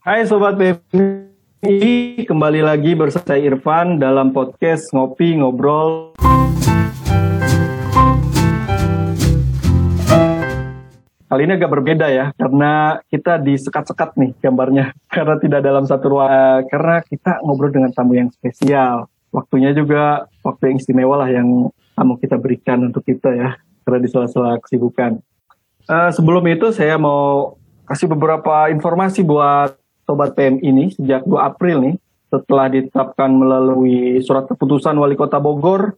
Hai Sobat PMI, kembali lagi bersama saya Irfan dalam podcast Ngopi Ngobrol. Kali ini agak berbeda ya, karena kita disekat-sekat nih gambarnya. Karena tidak dalam satu ruang, karena kita ngobrol dengan tamu yang spesial. Waktunya juga waktu yang istimewa lah yang tamu kita berikan untuk kita ya, karena di sela-sela kesibukan. Uh, sebelum itu saya mau kasih beberapa informasi buat Sobat PM ini sejak 2 April nih setelah ditetapkan melalui surat keputusan Wali Kota Bogor,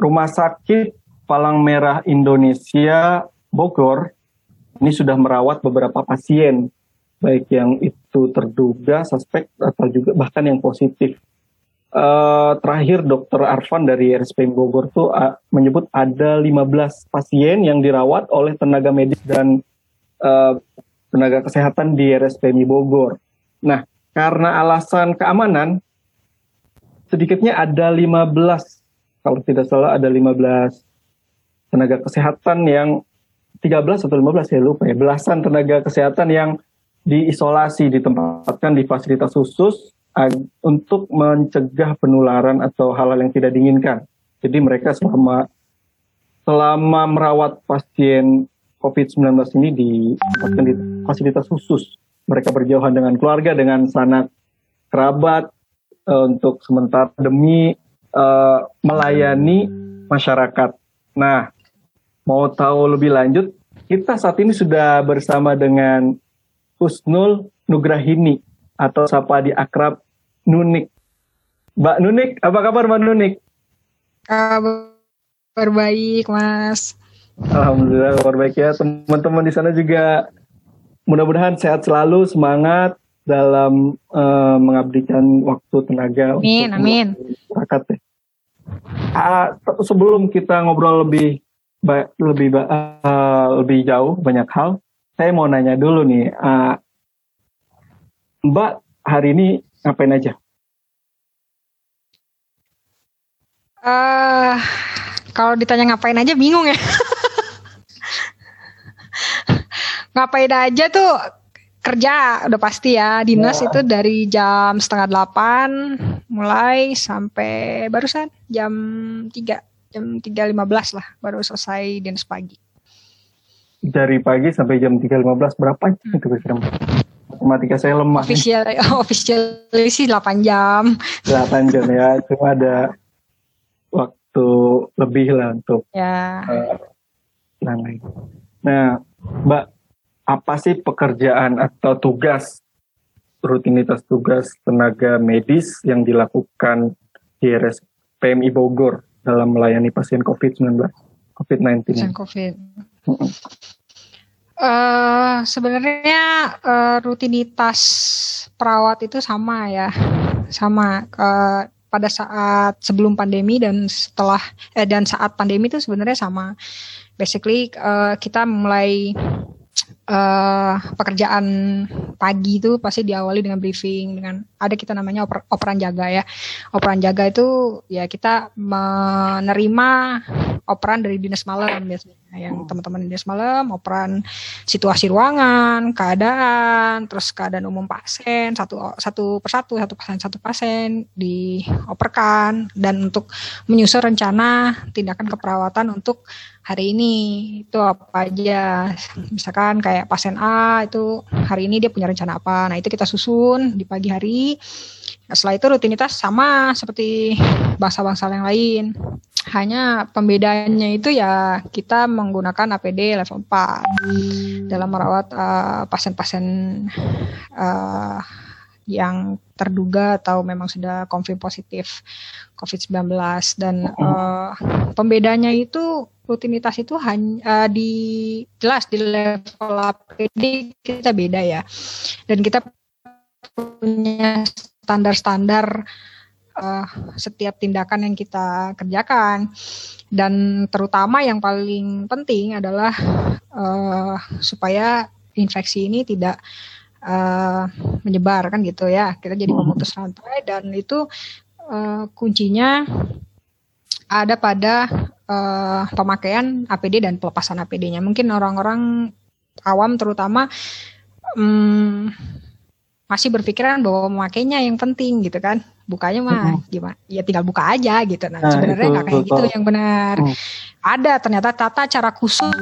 Rumah Sakit Palang Merah Indonesia Bogor ini sudah merawat beberapa pasien, baik yang itu terduga suspek atau juga bahkan yang positif. Uh, terakhir Dr. Arfan dari RSPM Bogor tuh uh, menyebut ada 15 pasien yang dirawat oleh tenaga medis dan uh, tenaga kesehatan di RSPMI Bogor. Nah, karena alasan keamanan, sedikitnya ada 15, kalau tidak salah ada 15 tenaga kesehatan yang 13 atau 15 saya lupa ya, belasan tenaga kesehatan yang diisolasi, ditempatkan di fasilitas khusus untuk mencegah penularan atau hal-hal yang tidak diinginkan. Jadi mereka selama selama merawat pasien COVID-19 ini ditempatkan di fasilitas khusus mereka berjauhan dengan keluarga, dengan sanak kerabat uh, untuk sementara demi uh, melayani masyarakat. Nah, mau tahu lebih lanjut, kita saat ini sudah bersama dengan Husnul Nugrahini atau sapa di akrab Nunik. Mbak Nunik, apa kabar Mbak Nunik? Kabar baik, Mas. Alhamdulillah kabar baik ya. Teman-teman di sana juga mudah-mudahan sehat selalu, semangat dalam uh, mengabdikan waktu tenaga amin, untuk amin. masyarakat ya. Uh, sebelum kita ngobrol lebih lebih uh, lebih jauh banyak hal, saya mau nanya dulu nih, uh, Mbak hari ini ngapain aja? Uh, kalau ditanya ngapain aja bingung ya. ngapain aja tuh kerja udah pasti ya. Dinas ya. itu dari jam setengah delapan mulai sampai barusan jam tiga jam tiga lima belas lah baru selesai dinas pagi. Dari pagi sampai jam tiga lima belas berapa? Jam itu kira matematika saya lemah official official sih delapan jam. Delapan jam ya cuma ada waktu lebih lah untuk ya. uh, nah mbak apa sih pekerjaan atau tugas rutinitas tugas tenaga medis yang dilakukan di RS PMI Bogor dalam melayani pasien COVID-19, COVID-19? Pasien COVID. Uh, sebenarnya uh, rutinitas perawat itu sama ya, sama uh, pada saat sebelum pandemi dan setelah eh, dan saat pandemi itu sebenarnya sama. Basically uh, kita mulai uh, pekerjaan pagi itu pasti diawali dengan briefing dengan ada kita namanya oper, operan jaga ya. Operan jaga itu ya kita menerima operan dari dinas malam biasanya yang teman-teman dinas malam operan situasi ruangan, keadaan, terus keadaan umum pasien satu satu persatu satu pasien satu pasien dioperkan. Dan untuk menyusun rencana tindakan keperawatan untuk hari ini. Itu apa aja. Misalkan kayak pasien A itu hari ini dia punya rencana apa. Nah itu kita susun di pagi hari. Nah, setelah itu rutinitas sama seperti bangsa-bangsa yang lain. Hanya pembedanya itu ya kita menggunakan APD level 4 dalam merawat uh, pasien-pasien uh, yang terduga atau memang sudah konfirm positif COVID-19 dan uh, pembedanya itu rutinitas itu hanya uh, di jelas di level APD kita beda ya. Dan kita punya standar-standar uh, setiap tindakan yang kita kerjakan. Dan terutama yang paling penting adalah uh, supaya infeksi ini tidak uh, menyebar kan gitu ya. Kita jadi hmm. memutus rantai dan itu uh, kuncinya ada pada uh, pemakaian APD dan pelepasan APD-nya mungkin orang-orang awam terutama um, masih berpikiran bahwa memakainya yang penting gitu kan. Bukanya mah gimana ya tinggal buka aja gitu. Nah, nah sebenarnya nggak kayak gitu yang benar. Hmm. ada ternyata tata cara khusus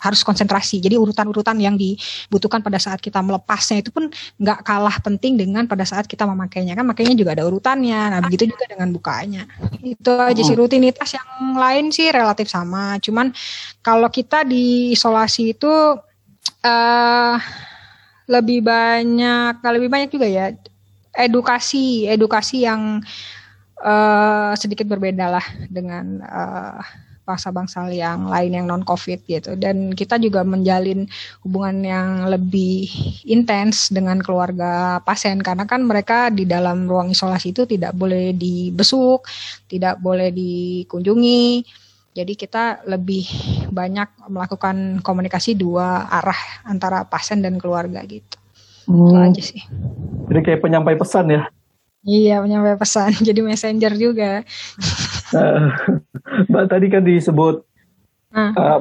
harus konsentrasi. Jadi urutan-urutan yang dibutuhkan pada saat kita melepasnya itu pun nggak kalah penting dengan pada saat kita memakainya. Kan makainya juga ada urutannya. Nah begitu juga dengan bukanya. Itu aja sih rutinitas yang lain sih relatif sama. Cuman kalau kita di isolasi itu uh, lebih banyak, lebih banyak juga ya edukasi, edukasi yang uh, sedikit berbeda lah dengan uh, bangsa-bangsa yang lain yang non covid gitu dan kita juga menjalin hubungan yang lebih intens dengan keluarga pasien karena kan mereka di dalam ruang isolasi itu tidak boleh dibesuk tidak boleh dikunjungi jadi kita lebih banyak melakukan komunikasi dua arah antara pasien dan keluarga gitu hmm. itu aja sih jadi kayak penyampai pesan ya Iya, penyampai pesan. Jadi messenger juga. Uh, Mbak tadi kan disebut uh. Uh,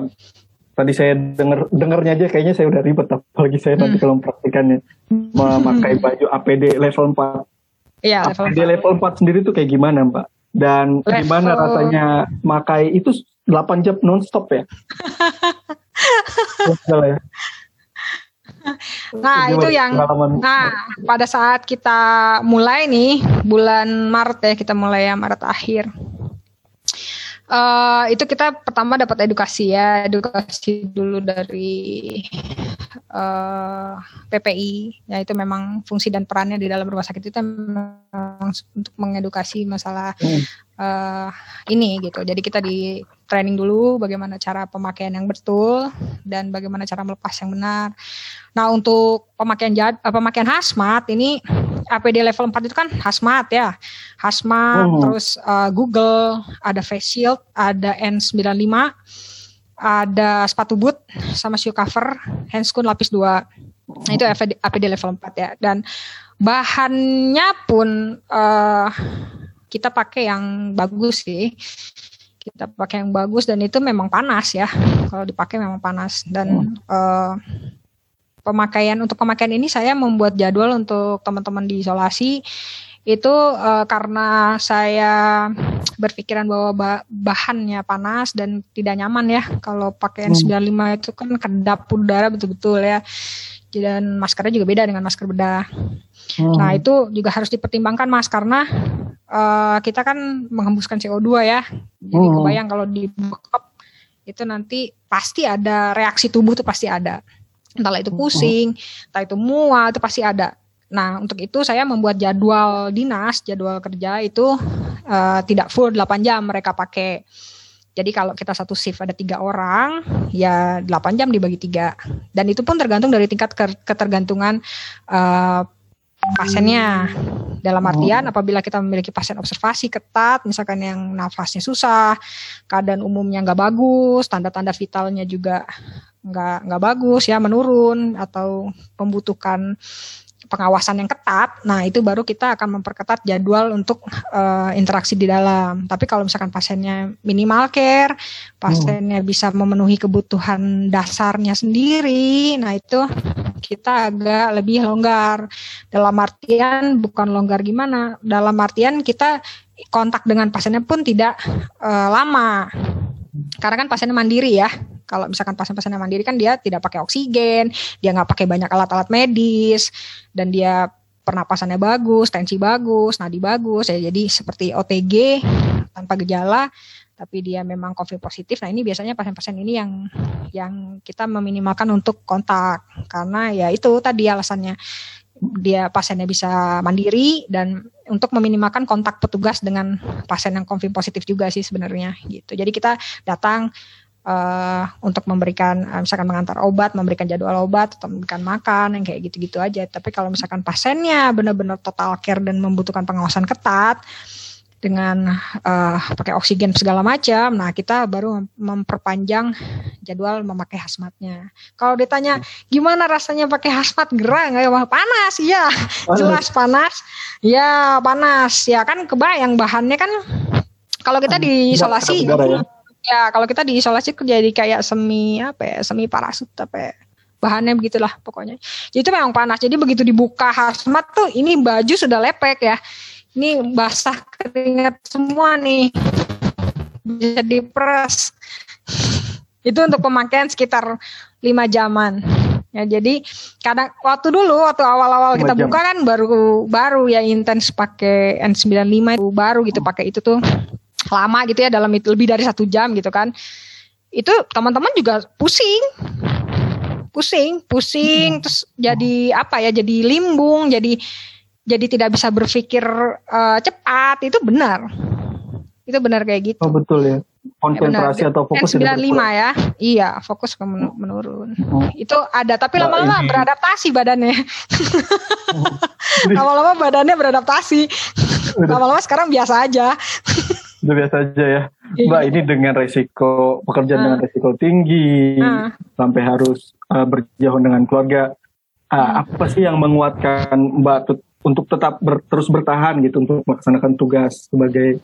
tadi saya dengar dengarnya aja kayaknya saya udah ribet apalagi saya hmm. nanti kalau mempraktikannya memakai baju APD level 4. Iya, level APD 4. level 4 sendiri tuh kayak gimana, Mbak? Dan level... gimana rasanya makai itu 8 jam nonstop ya? ya? Nah, itu yang nah pada saat kita mulai nih bulan Maret ya, kita mulai ya Maret akhir. Uh, itu kita pertama dapat edukasi ya, edukasi dulu dari uh, eh, PPI, ya itu memang fungsi dan perannya di dalam rumah sakit itu memang untuk mengedukasi masalah hmm. uh, ini gitu. Jadi kita di training dulu bagaimana cara pemakaian yang betul dan bagaimana cara melepas yang benar. Nah untuk pemakaian jad, uh, pemakaian hazmat ini APD level 4 itu kan hazmat ya. Hazmat, oh. terus uh, Google, ada face shield, ada N95, ada sepatu boot sama shoe cover, handscoon lapis 2. Nah, itu APD, APD level 4 ya. Dan bahannya pun uh, kita pakai yang bagus sih. Kita pakai yang bagus dan itu memang panas ya. Kalau dipakai memang panas dan uh, pemakaian untuk pemakaian ini saya membuat jadwal untuk teman-teman di isolasi itu uh, karena saya berpikiran bahwa bahannya panas dan tidak nyaman ya kalau pakaian hmm. 95 itu kan kedap udara betul-betul ya dan maskernya juga beda dengan masker bedah. Hmm. Nah itu juga harus dipertimbangkan mas karena uh, kita kan menghembuskan CO2 ya. Jadi hmm. kebayang kalau di itu nanti pasti ada reaksi tubuh tuh pasti ada entahlah itu pusing, entah itu mual, itu pasti ada. Nah, untuk itu saya membuat jadwal dinas, jadwal kerja itu uh, tidak full 8 jam mereka pakai. Jadi kalau kita satu shift ada tiga orang, ya 8 jam dibagi tiga. Dan itu pun tergantung dari tingkat ketergantungan uh, pasiennya. Dalam artian apabila kita memiliki pasien observasi ketat, misalkan yang nafasnya susah, keadaan umumnya nggak bagus, tanda-tanda vitalnya juga nggak nggak bagus ya menurun atau membutuhkan pengawasan yang ketat, nah itu baru kita akan memperketat jadwal untuk uh, interaksi di dalam. Tapi kalau misalkan pasiennya minimal care, pasiennya hmm. bisa memenuhi kebutuhan dasarnya sendiri, nah itu kita agak lebih longgar. Dalam artian bukan longgar gimana, dalam artian kita kontak dengan pasiennya pun tidak uh, lama. Karena kan pasiennya mandiri ya, kalau misalkan pasien-pasien mandiri kan dia tidak pakai oksigen, dia nggak pakai banyak alat-alat medis, dan dia pernapasannya bagus, tensi bagus, nadi bagus, ya jadi seperti OTG tanpa gejala, tapi dia memang COVID positif. Nah ini biasanya pasien-pasien ini yang yang kita meminimalkan untuk kontak karena ya itu tadi alasannya dia pasiennya bisa mandiri dan untuk meminimalkan kontak petugas dengan pasien yang COVID positif juga sih sebenarnya gitu. Jadi kita datang uh, untuk memberikan uh, misalkan mengantar obat, memberikan jadwal obat atau memberikan makan yang kayak gitu-gitu aja. Tapi kalau misalkan pasiennya benar-benar total care dan membutuhkan pengawasan ketat dengan uh, pakai oksigen segala macam, nah kita baru memperpanjang jadwal memakai hazmatnya. Kalau ditanya gimana rasanya pakai hazmat gerah nggak ya? Panas, ya jelas panas, ya panas, ya kan kebayang bahannya kan kalau kita diisolasi. Ya, kalau kita diisolasi jadi kayak semi apa ya, semi parasut apa ya. bahannya begitulah pokoknya. Jadi itu memang panas. Jadi begitu dibuka hazmat tuh ini baju sudah lepek ya. Ini basah keringat semua nih. Bisa diperas. itu untuk pemakaian sekitar lima jaman. Ya jadi kadang waktu dulu waktu awal-awal kita jam. buka kan baru baru ya intens pakai N95 itu baru gitu pakai itu tuh lama gitu ya dalam itu lebih dari satu jam gitu kan. Itu teman-teman juga pusing pusing, pusing, terus jadi apa ya? Jadi limbung, jadi jadi tidak bisa berpikir uh, cepat. Itu benar. Itu benar kayak gitu. Oh betul ya. Konsentrasi ya, atau fokus N95 ya. Iya, fokus ke menurun. Oh. Itu ada, tapi nah, lama-lama beradaptasi badannya. Lama-lama badannya beradaptasi. Lama-lama sekarang biasa aja. Udah biasa aja ya. Iya. Mbak, ini dengan resiko pekerjaan uh. dengan resiko tinggi, uh. sampai harus uh, berjauhan dengan keluarga. Uh, apa sih yang menguatkan Mbak untuk tetap ber, terus bertahan gitu untuk melaksanakan tugas sebagai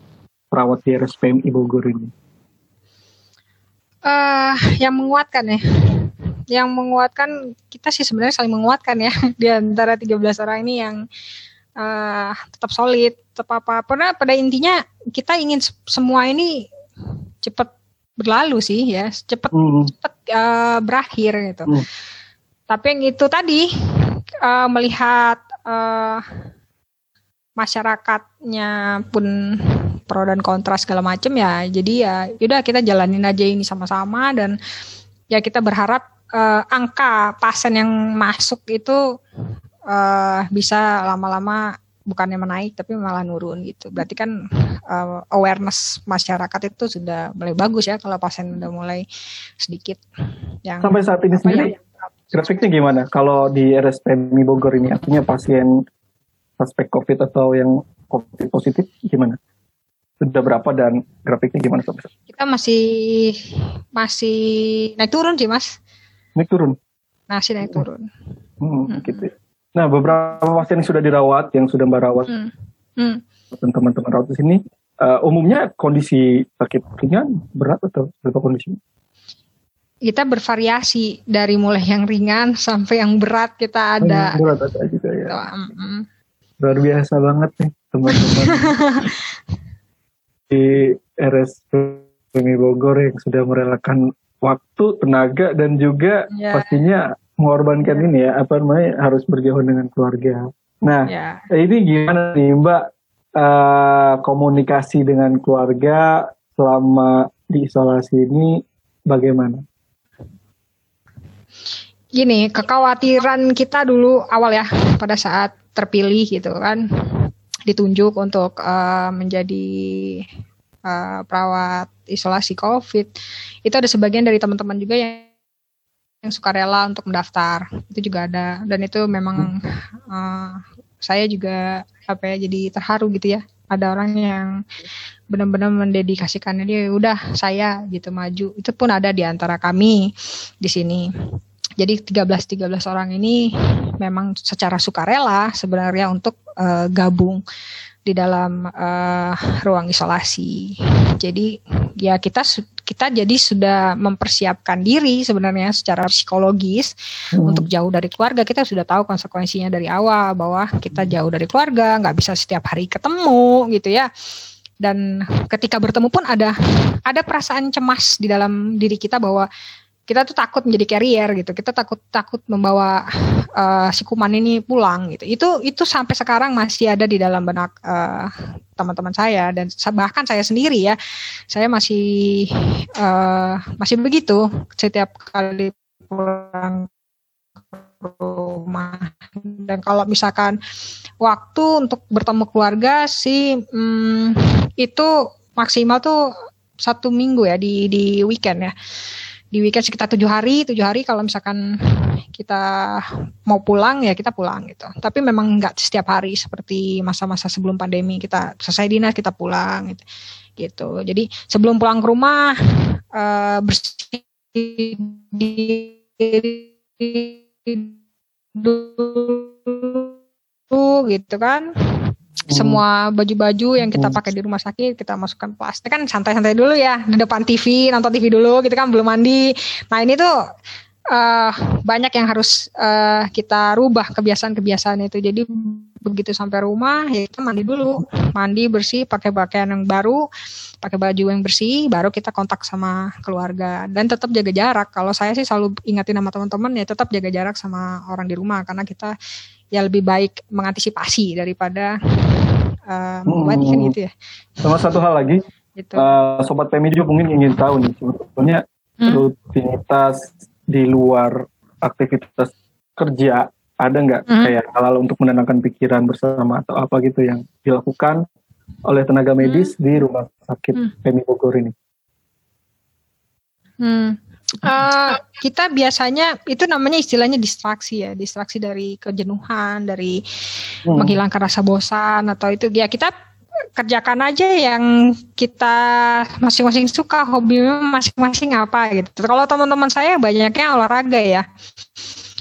perawat di RSPM Ibu Guru ini? Uh, yang menguatkan ya, yang menguatkan kita sih sebenarnya saling menguatkan ya di antara 13 orang ini yang uh, tetap solid, tetap apa. Karena pada intinya kita ingin semua ini cepat berlalu sih ya, cepat mm. cepat uh, berakhir gitu. Mm. Tapi yang itu tadi uh, melihat uh, masyarakatnya pun pro dan kontra segala macam ya. Jadi ya udah kita jalanin aja ini sama-sama dan ya kita berharap uh, angka pasien yang masuk itu uh, bisa lama-lama bukannya menaik tapi malah nurun gitu. Berarti kan uh, awareness masyarakat itu sudah mulai bagus ya kalau pasien udah mulai sedikit yang sampai saat ini sendiri ya, grafiknya gimana? Kalau di RSPMI Bogor ini artinya pasien suspek COVID atau yang COVID positif gimana? Sudah berapa dan grafiknya gimana Kita masih masih naik turun sih mas. Naik turun. Masih naik turun. Hmm, hmm. gitu. Ya. Nah, beberapa pasien yang sudah dirawat, yang sudah merawat hmm. Hmm. dan teman-teman rawat di sini, uh, umumnya kondisi sakit ringan, berat atau berapa kondisi? Kita bervariasi dari mulai yang ringan sampai yang berat kita ada. Oh, berat ada juga ya. Mm Luar biasa banget nih teman-teman di RSP Bogor yang sudah merelakan waktu, tenaga dan juga yeah. pastinya mengorbankan ini ya apa namanya harus berjauhan dengan keluarga. Nah ya. ini gimana nih Mbak uh, komunikasi dengan keluarga selama di isolasi ini bagaimana? Gini kekhawatiran kita dulu awal ya pada saat terpilih gitu kan ditunjuk untuk uh, menjadi uh, perawat isolasi COVID. Itu ada sebagian dari teman-teman juga yang yang suka rela untuk mendaftar. Itu juga ada. Dan itu memang uh, saya juga apa ya jadi terharu gitu ya. Ada orang yang benar-benar mendedikasikannya dia udah saya gitu maju. Itu pun ada di antara kami di sini jadi 13 13 orang ini memang secara sukarela sebenarnya untuk uh, gabung di dalam uh, ruang isolasi. Jadi ya kita kita jadi sudah mempersiapkan diri sebenarnya secara psikologis hmm. untuk jauh dari keluarga. Kita sudah tahu konsekuensinya dari awal bahwa kita jauh dari keluarga, nggak bisa setiap hari ketemu gitu ya. Dan ketika bertemu pun ada ada perasaan cemas di dalam diri kita bahwa kita tuh takut menjadi carrier gitu. Kita takut takut membawa uh, si kuman ini pulang gitu. Itu itu sampai sekarang masih ada di dalam benak uh, teman-teman saya dan bahkan saya sendiri ya. Saya masih uh, masih begitu setiap kali pulang rumah. Dan kalau misalkan waktu untuk bertemu keluarga sih hmm, itu maksimal tuh satu minggu ya di di weekend ya di weekend sekitar tujuh hari tujuh hari kalau misalkan kita mau pulang ya kita pulang gitu. Tapi memang nggak setiap hari seperti masa-masa sebelum pandemi. Kita selesai dinas kita pulang gitu, gitu. jadi sebelum pulang ke rumah uh, bersih dulu gitu kan semua baju-baju yang kita pakai di rumah sakit kita masukkan plastik kan santai-santai dulu ya di depan TV nonton TV dulu gitu kan belum mandi. Nah ini tuh uh, banyak yang harus uh, kita rubah kebiasaan-kebiasaan itu. Jadi begitu sampai rumah ya kita mandi dulu, mandi bersih, pakai pakaian yang baru, pakai baju yang bersih, baru kita kontak sama keluarga. Dan tetap jaga jarak. Kalau saya sih selalu ingatin sama teman-teman ya tetap jaga jarak sama orang di rumah. Karena kita ya lebih baik mengantisipasi daripada uh, hmm. gitu ya. Sama satu hal lagi, gitu. uh, sobat PMI juga mungkin ingin tahu nih sebetulnya hmm? rutinitas di luar aktivitas kerja ada nggak hmm. kayak hal-hal untuk menenangkan pikiran bersama atau apa gitu yang dilakukan oleh tenaga medis hmm. di rumah sakit hmm. PMI Bogor ini? Hmm. Uh, kita biasanya itu namanya istilahnya distraksi ya, distraksi dari kejenuhan, dari hmm. menghilangkan rasa bosan atau itu ya kita kerjakan aja yang kita masing-masing suka, hobi masing-masing apa gitu. Kalau teman-teman saya banyaknya olahraga ya.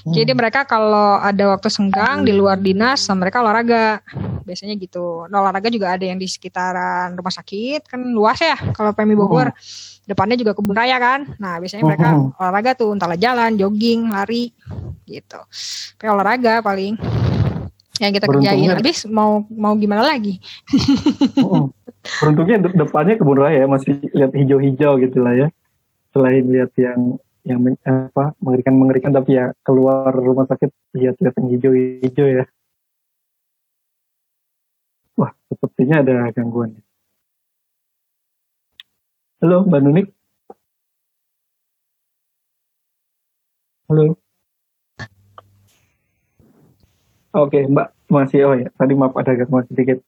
Jadi hmm. mereka kalau ada waktu senggang di luar dinas, mereka olahraga. Biasanya gitu. Nah, olahraga juga ada yang di sekitaran rumah sakit, kan luas ya kalau PMI Bogor. Hmm. Depannya juga kebun raya kan. Nah, biasanya mereka hmm. olahraga tuh, entahlah jalan, jogging, lari gitu. Kayak olahraga paling yang kita kerjain. Habis mau mau gimana lagi? oh, beruntungnya depannya kebun raya ya, masih lihat hijau-hijau gitu lah ya. Selain lihat yang yang apa mengerikan mengerikan tapi ya keluar rumah sakit lihat-lihat yang hijau-hijau ya. Wah, sepertinya ada gangguan. Halo, Mbak Nunik. Halo. Oke, Mbak masih oh ya. Tadi maaf ada gangguan sedikit.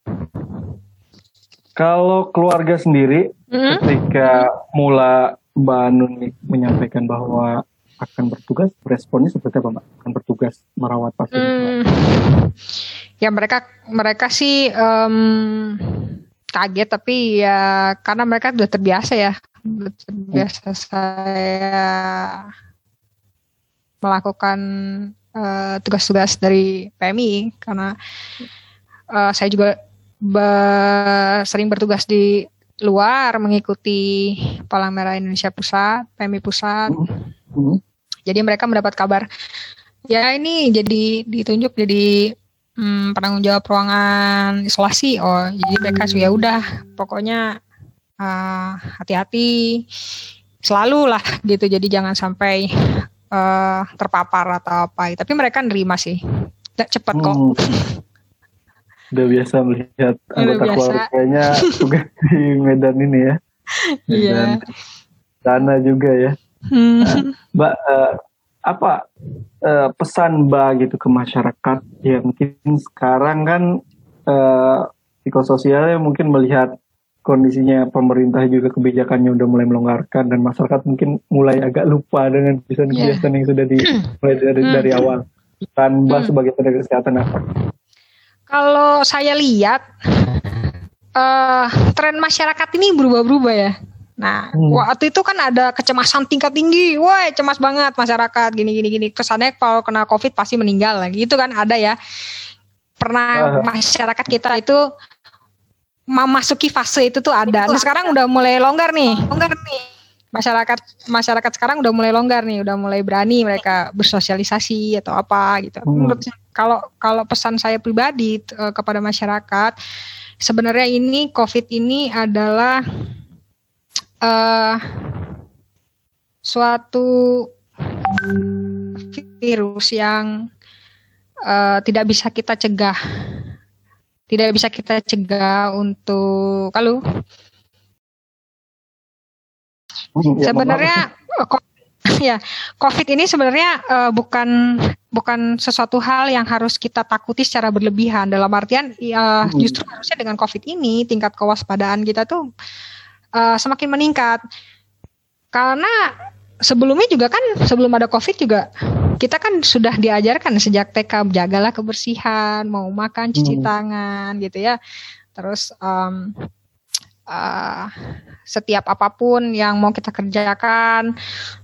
Kalau keluarga sendiri, mm-hmm. ketika mula Mbak Nuni menyampaikan bahwa akan bertugas, responnya seperti apa Mbak? Akan bertugas merawat pasien? Hmm, ya mereka mereka sih um, kaget tapi ya karena mereka sudah terbiasa ya, sudah terbiasa hmm. saya melakukan uh, tugas-tugas dari PMI karena uh, saya juga be sering bertugas di luar mengikuti Palang Merah Indonesia Pusat, PMI Pusat. Hmm. Jadi mereka mendapat kabar ya ini jadi ditunjuk jadi hmm, penanggung jawab ruangan isolasi. Oh, jadi mereka hmm. ya udah pokoknya uh, hati-hati selalu lah gitu. Jadi jangan sampai uh, terpapar atau apa. Tapi mereka nerima sih. Cepat kok. Hmm udah biasa melihat anggota biasa. keluarganya tugas di Medan ini ya. Iya. Sana juga ya. Hmm. Nah, Mbak, uh, apa uh, pesan Mbak gitu ke masyarakat ya mungkin sekarang kan uh, psikososialnya mungkin melihat kondisinya pemerintah juga kebijakannya udah mulai melonggarkan dan masyarakat mungkin mulai agak lupa dengan kebiasaan-kebiasaan yeah. yang sudah dimulai dari, hmm. dari awal. Dan Mbak hmm. sebagai tenaga kesehatan apa kalau saya lihat uh, tren masyarakat ini berubah-berubah ya. Nah, hmm. waktu itu kan ada kecemasan tingkat tinggi, wah cemas banget masyarakat gini gini gini. Kesannya kalau kena covid pasti meninggal lagi. Itu kan ada ya. Pernah uh. masyarakat kita itu memasuki fase itu tuh ada. Nah, sekarang udah mulai longgar nih. Longgar nih masyarakat masyarakat sekarang udah mulai longgar nih, udah mulai berani mereka bersosialisasi atau apa gitu. Hmm. Menurut kalau kalau pesan saya pribadi uh, kepada masyarakat, sebenarnya ini COVID ini adalah uh, suatu virus yang uh, tidak bisa kita cegah, tidak bisa kita cegah untuk kalau Ya, sebenarnya ya COVID ini sebenarnya uh, bukan bukan sesuatu hal yang harus kita takuti secara berlebihan. Dalam artian uh, justru harusnya dengan COVID ini tingkat kewaspadaan kita tuh uh, semakin meningkat. Karena sebelumnya juga kan sebelum ada COVID juga kita kan sudah diajarkan sejak TK jagalah kebersihan, mau makan cuci hmm. tangan gitu ya. Terus um, uh, setiap apa pun yang mau kita kerjakan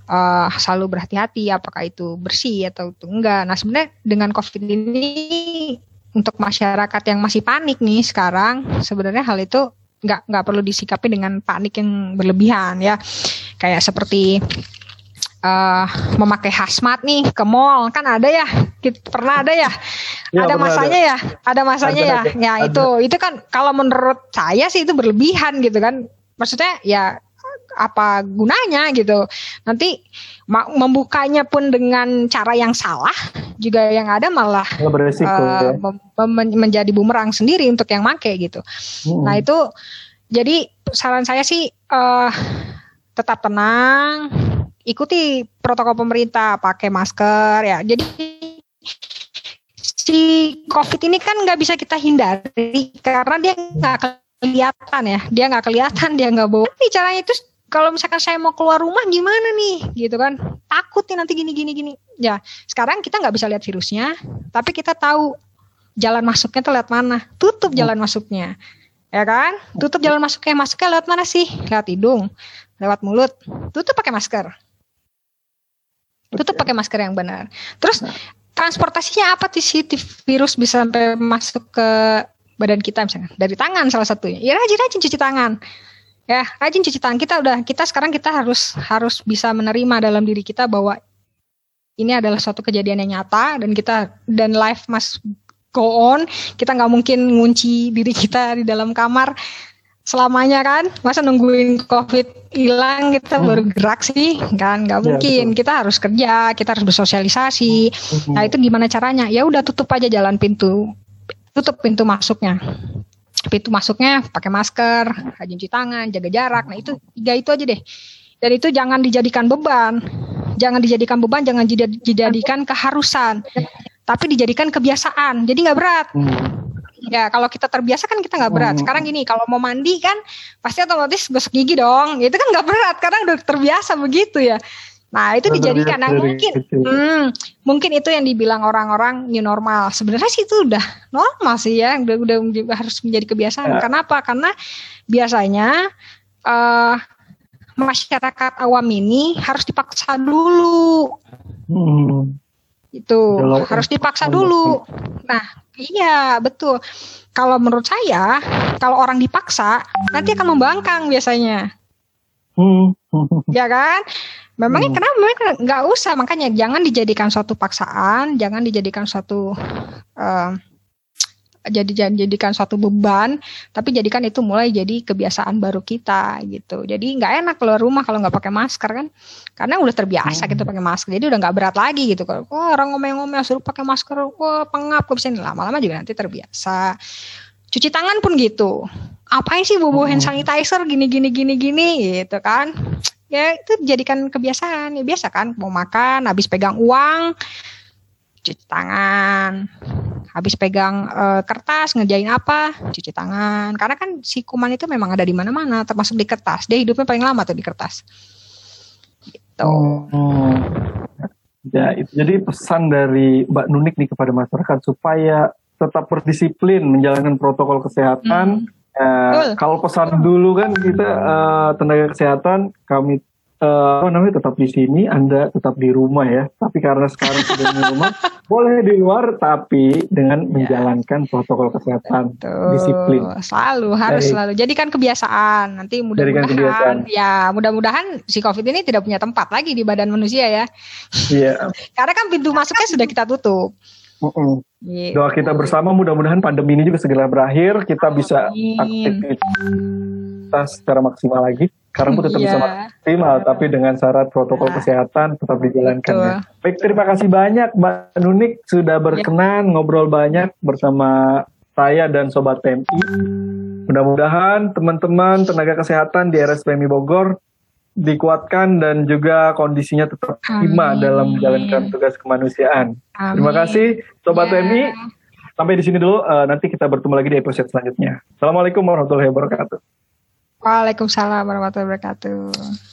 uh, selalu berhati-hati apakah itu bersih atau itu enggak. Nah sebenarnya dengan COVID ini untuk masyarakat yang masih panik nih sekarang sebenarnya hal itu nggak nggak perlu disikapi dengan panik yang berlebihan ya. Kayak seperti uh, memakai hazmat nih ke mall. Kan ada ya pernah ada ya, ya ada masanya ada. ya? Ada masanya ada, ya? Ada, ya ada. itu itu kan kalau menurut saya sih itu berlebihan gitu kan. Maksudnya ya apa gunanya gitu. Nanti membukanya pun dengan cara yang salah juga yang ada malah beresiko, uh, ya. menjadi bumerang sendiri untuk yang make gitu. Hmm. nah itu jadi saran saya sih uh, tetap tenang ikuti protokol pemerintah pakai masker ya. Jadi si covid ini kan nggak bisa kita hindari karena dia nggak kelihatan ya. Dia nggak kelihatan dia nggak bawa. Ini caranya itu kalau misalkan saya mau keluar rumah gimana nih? Gitu kan. Takut nih nanti gini gini gini. Ya sekarang kita nggak bisa lihat virusnya tapi kita tahu jalan masuknya tuh lewat mana. Tutup jalan masuknya. Ya kan? Tutup jalan masuknya. Masuknya lewat mana sih? Lewat hidung lewat mulut. Tutup pakai masker. Tutup pakai masker yang benar. Terus transportasinya apa sih virus bisa sampai masuk ke badan kita misalnya dari tangan salah satunya. Ya rajin rajin cuci tangan ya rajin cuci tangan. Kita udah kita sekarang kita harus harus bisa menerima dalam diri kita bahwa ini adalah suatu kejadian yang nyata dan kita dan life must go on. Kita nggak mungkin ngunci diri kita di dalam kamar selamanya kan? Masa nungguin covid hilang kita hmm. baru gerak sih kan? Nggak ya, mungkin. betul. kita harus kerja kita harus bersosialisasi. Hmm. nah itu gimana caranya? Ya udah tutup aja jalan pintu tutup pintu masuknya pintu masuknya pakai masker, rajin cuci tangan, jaga jarak. Nah itu tiga itu aja deh. Dan itu jangan dijadikan beban, jangan dijadikan beban, jangan dijadikan keharusan, tapi dijadikan kebiasaan. Jadi nggak berat. Hmm. Ya kalau kita terbiasa kan kita nggak berat. Hmm. Sekarang gini, kalau mau mandi kan pasti otomatis gosok gigi dong. Itu kan nggak berat karena udah terbiasa begitu ya. Nah itu dijadikan, nah mungkin, hmm, mungkin itu yang dibilang orang-orang new normal. Sebenarnya sih itu udah normal sih ya, udah udah harus menjadi kebiasaan. Ya. Kenapa? Karena biasanya uh, masyarakat awam ini harus dipaksa dulu. Hmm. Itu harus dipaksa dulu. Nah iya betul. Kalau menurut saya, kalau orang dipaksa nanti akan membangkang biasanya. Hmm. ya kan? Memangnya hmm. kenapa? Memang nggak usah. Makanya jangan dijadikan suatu paksaan, jangan dijadikan suatu uh, jadi jadikan suatu beban, tapi jadikan itu mulai jadi kebiasaan baru kita gitu. Jadi nggak enak keluar rumah kalau nggak pakai masker kan, karena udah terbiasa gitu hmm. pakai masker. Jadi udah nggak berat lagi gitu. Kalau oh, orang ngomel-ngomel suruh pakai masker, wah pengap kok bisa lama-lama juga nanti terbiasa. Cuci tangan pun gitu. Apain sih bobo hand hmm. sanitizer gini gini gini gini gitu kan? Ya itu dijadikan kebiasaan. Ya biasa kan mau makan habis pegang uang cuci tangan. Habis pegang uh, kertas ngejain apa cuci tangan. Karena kan si kuman itu memang ada di mana-mana termasuk di kertas. Dia hidupnya paling lama tuh di kertas. Gitu. Oh. ya itu jadi pesan dari Mbak Nunik nih kepada masyarakat supaya tetap berdisiplin menjalankan protokol kesehatan. Hmm Ya, kalau pesan dulu kan kita uh, tenaga kesehatan kami uh, apa namanya tetap di sini, Anda tetap di rumah ya. Tapi karena sekarang sudah di rumah, boleh di luar tapi dengan ya. menjalankan protokol kesehatan, Betul. disiplin. Selalu harus Dari, selalu. Jadikan kebiasaan. Nanti mudah-mudahan ya mudah-mudahan si Covid ini tidak punya tempat lagi di badan manusia ya. Iya. karena kan pintu masuknya sudah kita tutup. -uh. Gitu. Doa kita bersama mudah-mudahan pandemi ini juga segera berakhir, kita Amin. bisa aktivitas secara maksimal lagi. Sekarang pun tetap yeah. bisa maksimal, tapi dengan syarat protokol yeah. kesehatan tetap dijalankan. Ya. Baik, terima kasih banyak Mbak Nunik sudah iya. berkenan yeah. ngobrol banyak bersama saya dan Sobat PMI. Mudah-mudahan teman-teman tenaga kesehatan di RSPMI Bogor dikuatkan dan juga kondisinya tetap prima dalam menjalankan tugas kemanusiaan. Amin. Terima kasih Sobat yeah. TMI. Sampai di sini dulu, uh, nanti kita bertemu lagi di episode selanjutnya. Assalamualaikum warahmatullahi wabarakatuh. Waalaikumsalam warahmatullahi wabarakatuh.